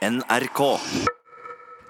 NRK.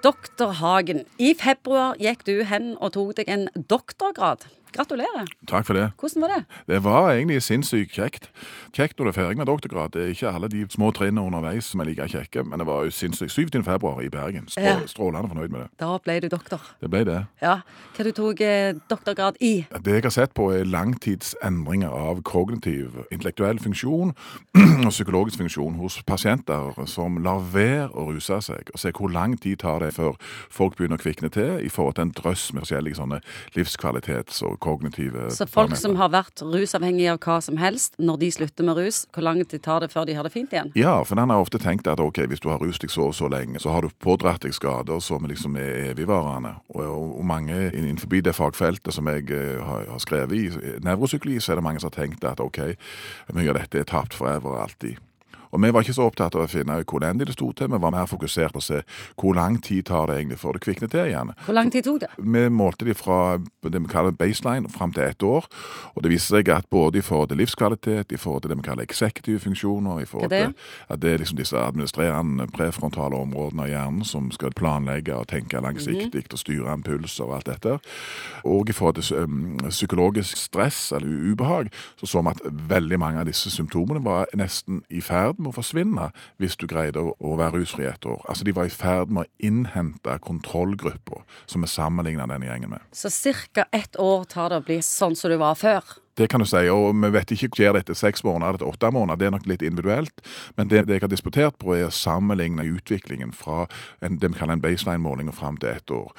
Doktor Hagen, i februar gikk du hen og tok deg en doktorgrad. Gratulerer. Takk for det. Hvordan var det? Det var egentlig sinnssykt kjekt. Kjekt når du er ferdig med doktorgrad. Det er ikke alle de små trinnene underveis som er like kjekke, men det var jo sinnssykt. 7. februar i Bergen. Strå. Strålende fornøyd med det. Da ble du doktor. Det ble det. Ja. Hva du tok eh, doktorgrad i? Det jeg har sett på, er langtidsendringer av kognitiv, intellektuell funksjon og psykologisk funksjon hos pasienter som lar være å ruse seg, og se hvor lang tid tar det før folk begynner å kvikne til i forhold til en drøss med forskjellige sånne livskvalitets- og kognitive Så folk planeter. som har vært rusavhengige av hva som helst, når de slutter med rus, hvor lang tid tar det før de har det fint igjen? Ja, for den har ofte tenkt at ok, hvis du har rust deg så og så lenge, så har du pådratt deg skader som liksom er evigvarende. Og, og, mange innenfor det fagfeltet som jeg eh, har, har skrevet i, nevropsykologi, så er det mange som har tenkt at ok, mye av dette er tapt forever og alltid. Og vi var ikke så opptatt av å finne ut hvor elendig det sto til, vi var mer fokusert på å se hvor lang tid tar det egentlig før det kvikner til igjen. Hvor lang tid tok det? Vi målte de fra det vi kaller baseline fram til ett år. Og det viser seg at både i forhold til livskvalitet, i forhold til det vi kaller eksektive funksjoner, i forhold til at det er liksom disse administrerende prefrontale områdene av hjernen som skal planlegge og tenke langsiktig og styre impulser og alt dette. Og i forhold til um, psykologisk stress eller ubehag, så så vi at veldig mange av disse symptomene var nesten i ferd med å forsvinne hvis du greide å være rusfri et år. Altså de var i ferd med å innhente kontrollgruppa som vi sammenligna denne gjengen med. Så ca. ett år tar det å bli sånn som du var før. Det kan du si, og vi vet ikke skjer det etter seks måneder eller etter åtte måneder. Det er nok litt individuelt. Men det, det jeg har disputert på, er å sammenligne utviklingen fra en, det vi kaller en baseline-måling og fram til ett år.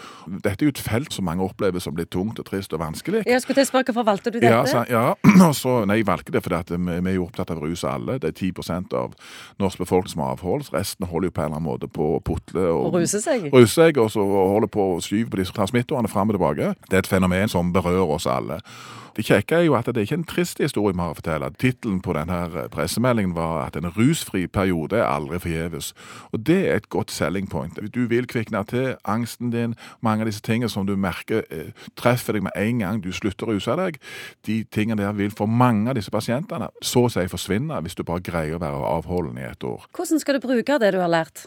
Dette er jo et felt som mange opplever som litt tungt og trist og vanskelig. Jeg skulle til å spørre Hvorfor valgte du dette? Ja, så, ja, så, nei, jeg valgte det fordi at vi, vi er jo opptatt av rus alle. Det er 10% av norsk befolkning som har avhold. Resten holder jo på en eller annen måte på å putle og, og ruse seg? ruse seg, og så holder på å skyve på disse transmittorene fram og tilbake. Det er et fenomen som berører oss alle. Det kjekke er jo at det er ikke en trist historie vi har å fortelle. Tittelen på denne pressemeldingen var at en rusfri periode er aldri forgjeves. Og det er et godt selling point. Du vil kvikne til angsten din, mange av disse tingene som du merker eh, treffer deg med en gang du slutter å ruse deg. De tingene der vil for mange av disse pasientene så å si forsvinne hvis du bare greier å være avholden i et år. Hvordan skal du bruke det du har lært?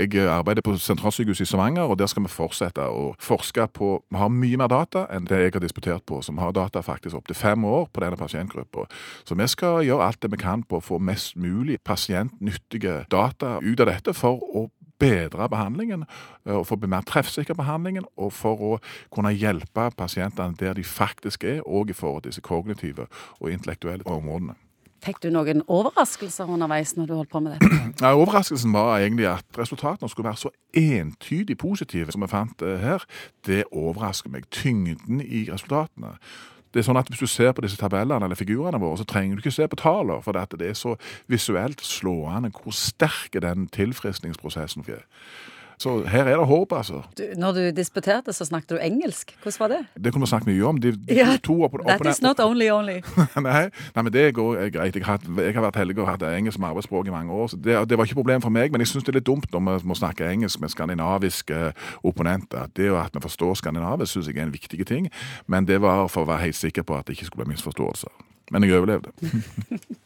Jeg eh, arbeider på sentralsykehuset i Stavanger, og der skal vi fortsette å forske på Vi har mye mer data enn det jeg har disputert på, som har data faktisk opptil fem år på denne pasientgruppa. Så vi skal gjøre alt det vi kan på å få mest mulig pasientnyttige data ut av dette for å bedre behandlingen, eh, og bli mer treffsikker behandlingen, og for å kunne hjelpe pasientene der de faktisk er, og i forhold til disse kognitive og intellektuelle områdene. Fikk du noen overraskelser underveis når du holdt på med det? Ja, overraskelsen var egentlig at resultatene skulle være så entydig positive som vi fant eh, her. Det overrasker meg. Tyngden i resultatene. Det er sånn at Hvis du ser på disse tabellene eller figurene våre, så trenger du ikke se på tallene, for det er så visuelt slående hvor sterk den tilfriskningsprosessen er. Så her er det håp, altså. Du, når du disputerte, så snakket du engelsk. Hvordan var det? Det kunne vi snakket mye om. De, de Ja, to opp, That is not only only. nei, nei, men det går eh, greit. Jeg har, jeg har vært heldig og hatt engelsk som arbeidsspråk i mange år. så Det, det var ikke problem for meg, men jeg syns det er litt dumt når vi må snakke engelsk med skandinaviske opponenter. Det at vi forstår skandinavisk, syns jeg er en viktig ting. Men det var for å være helt sikker på at det ikke skulle bli misforståelser. Men jeg overlevde.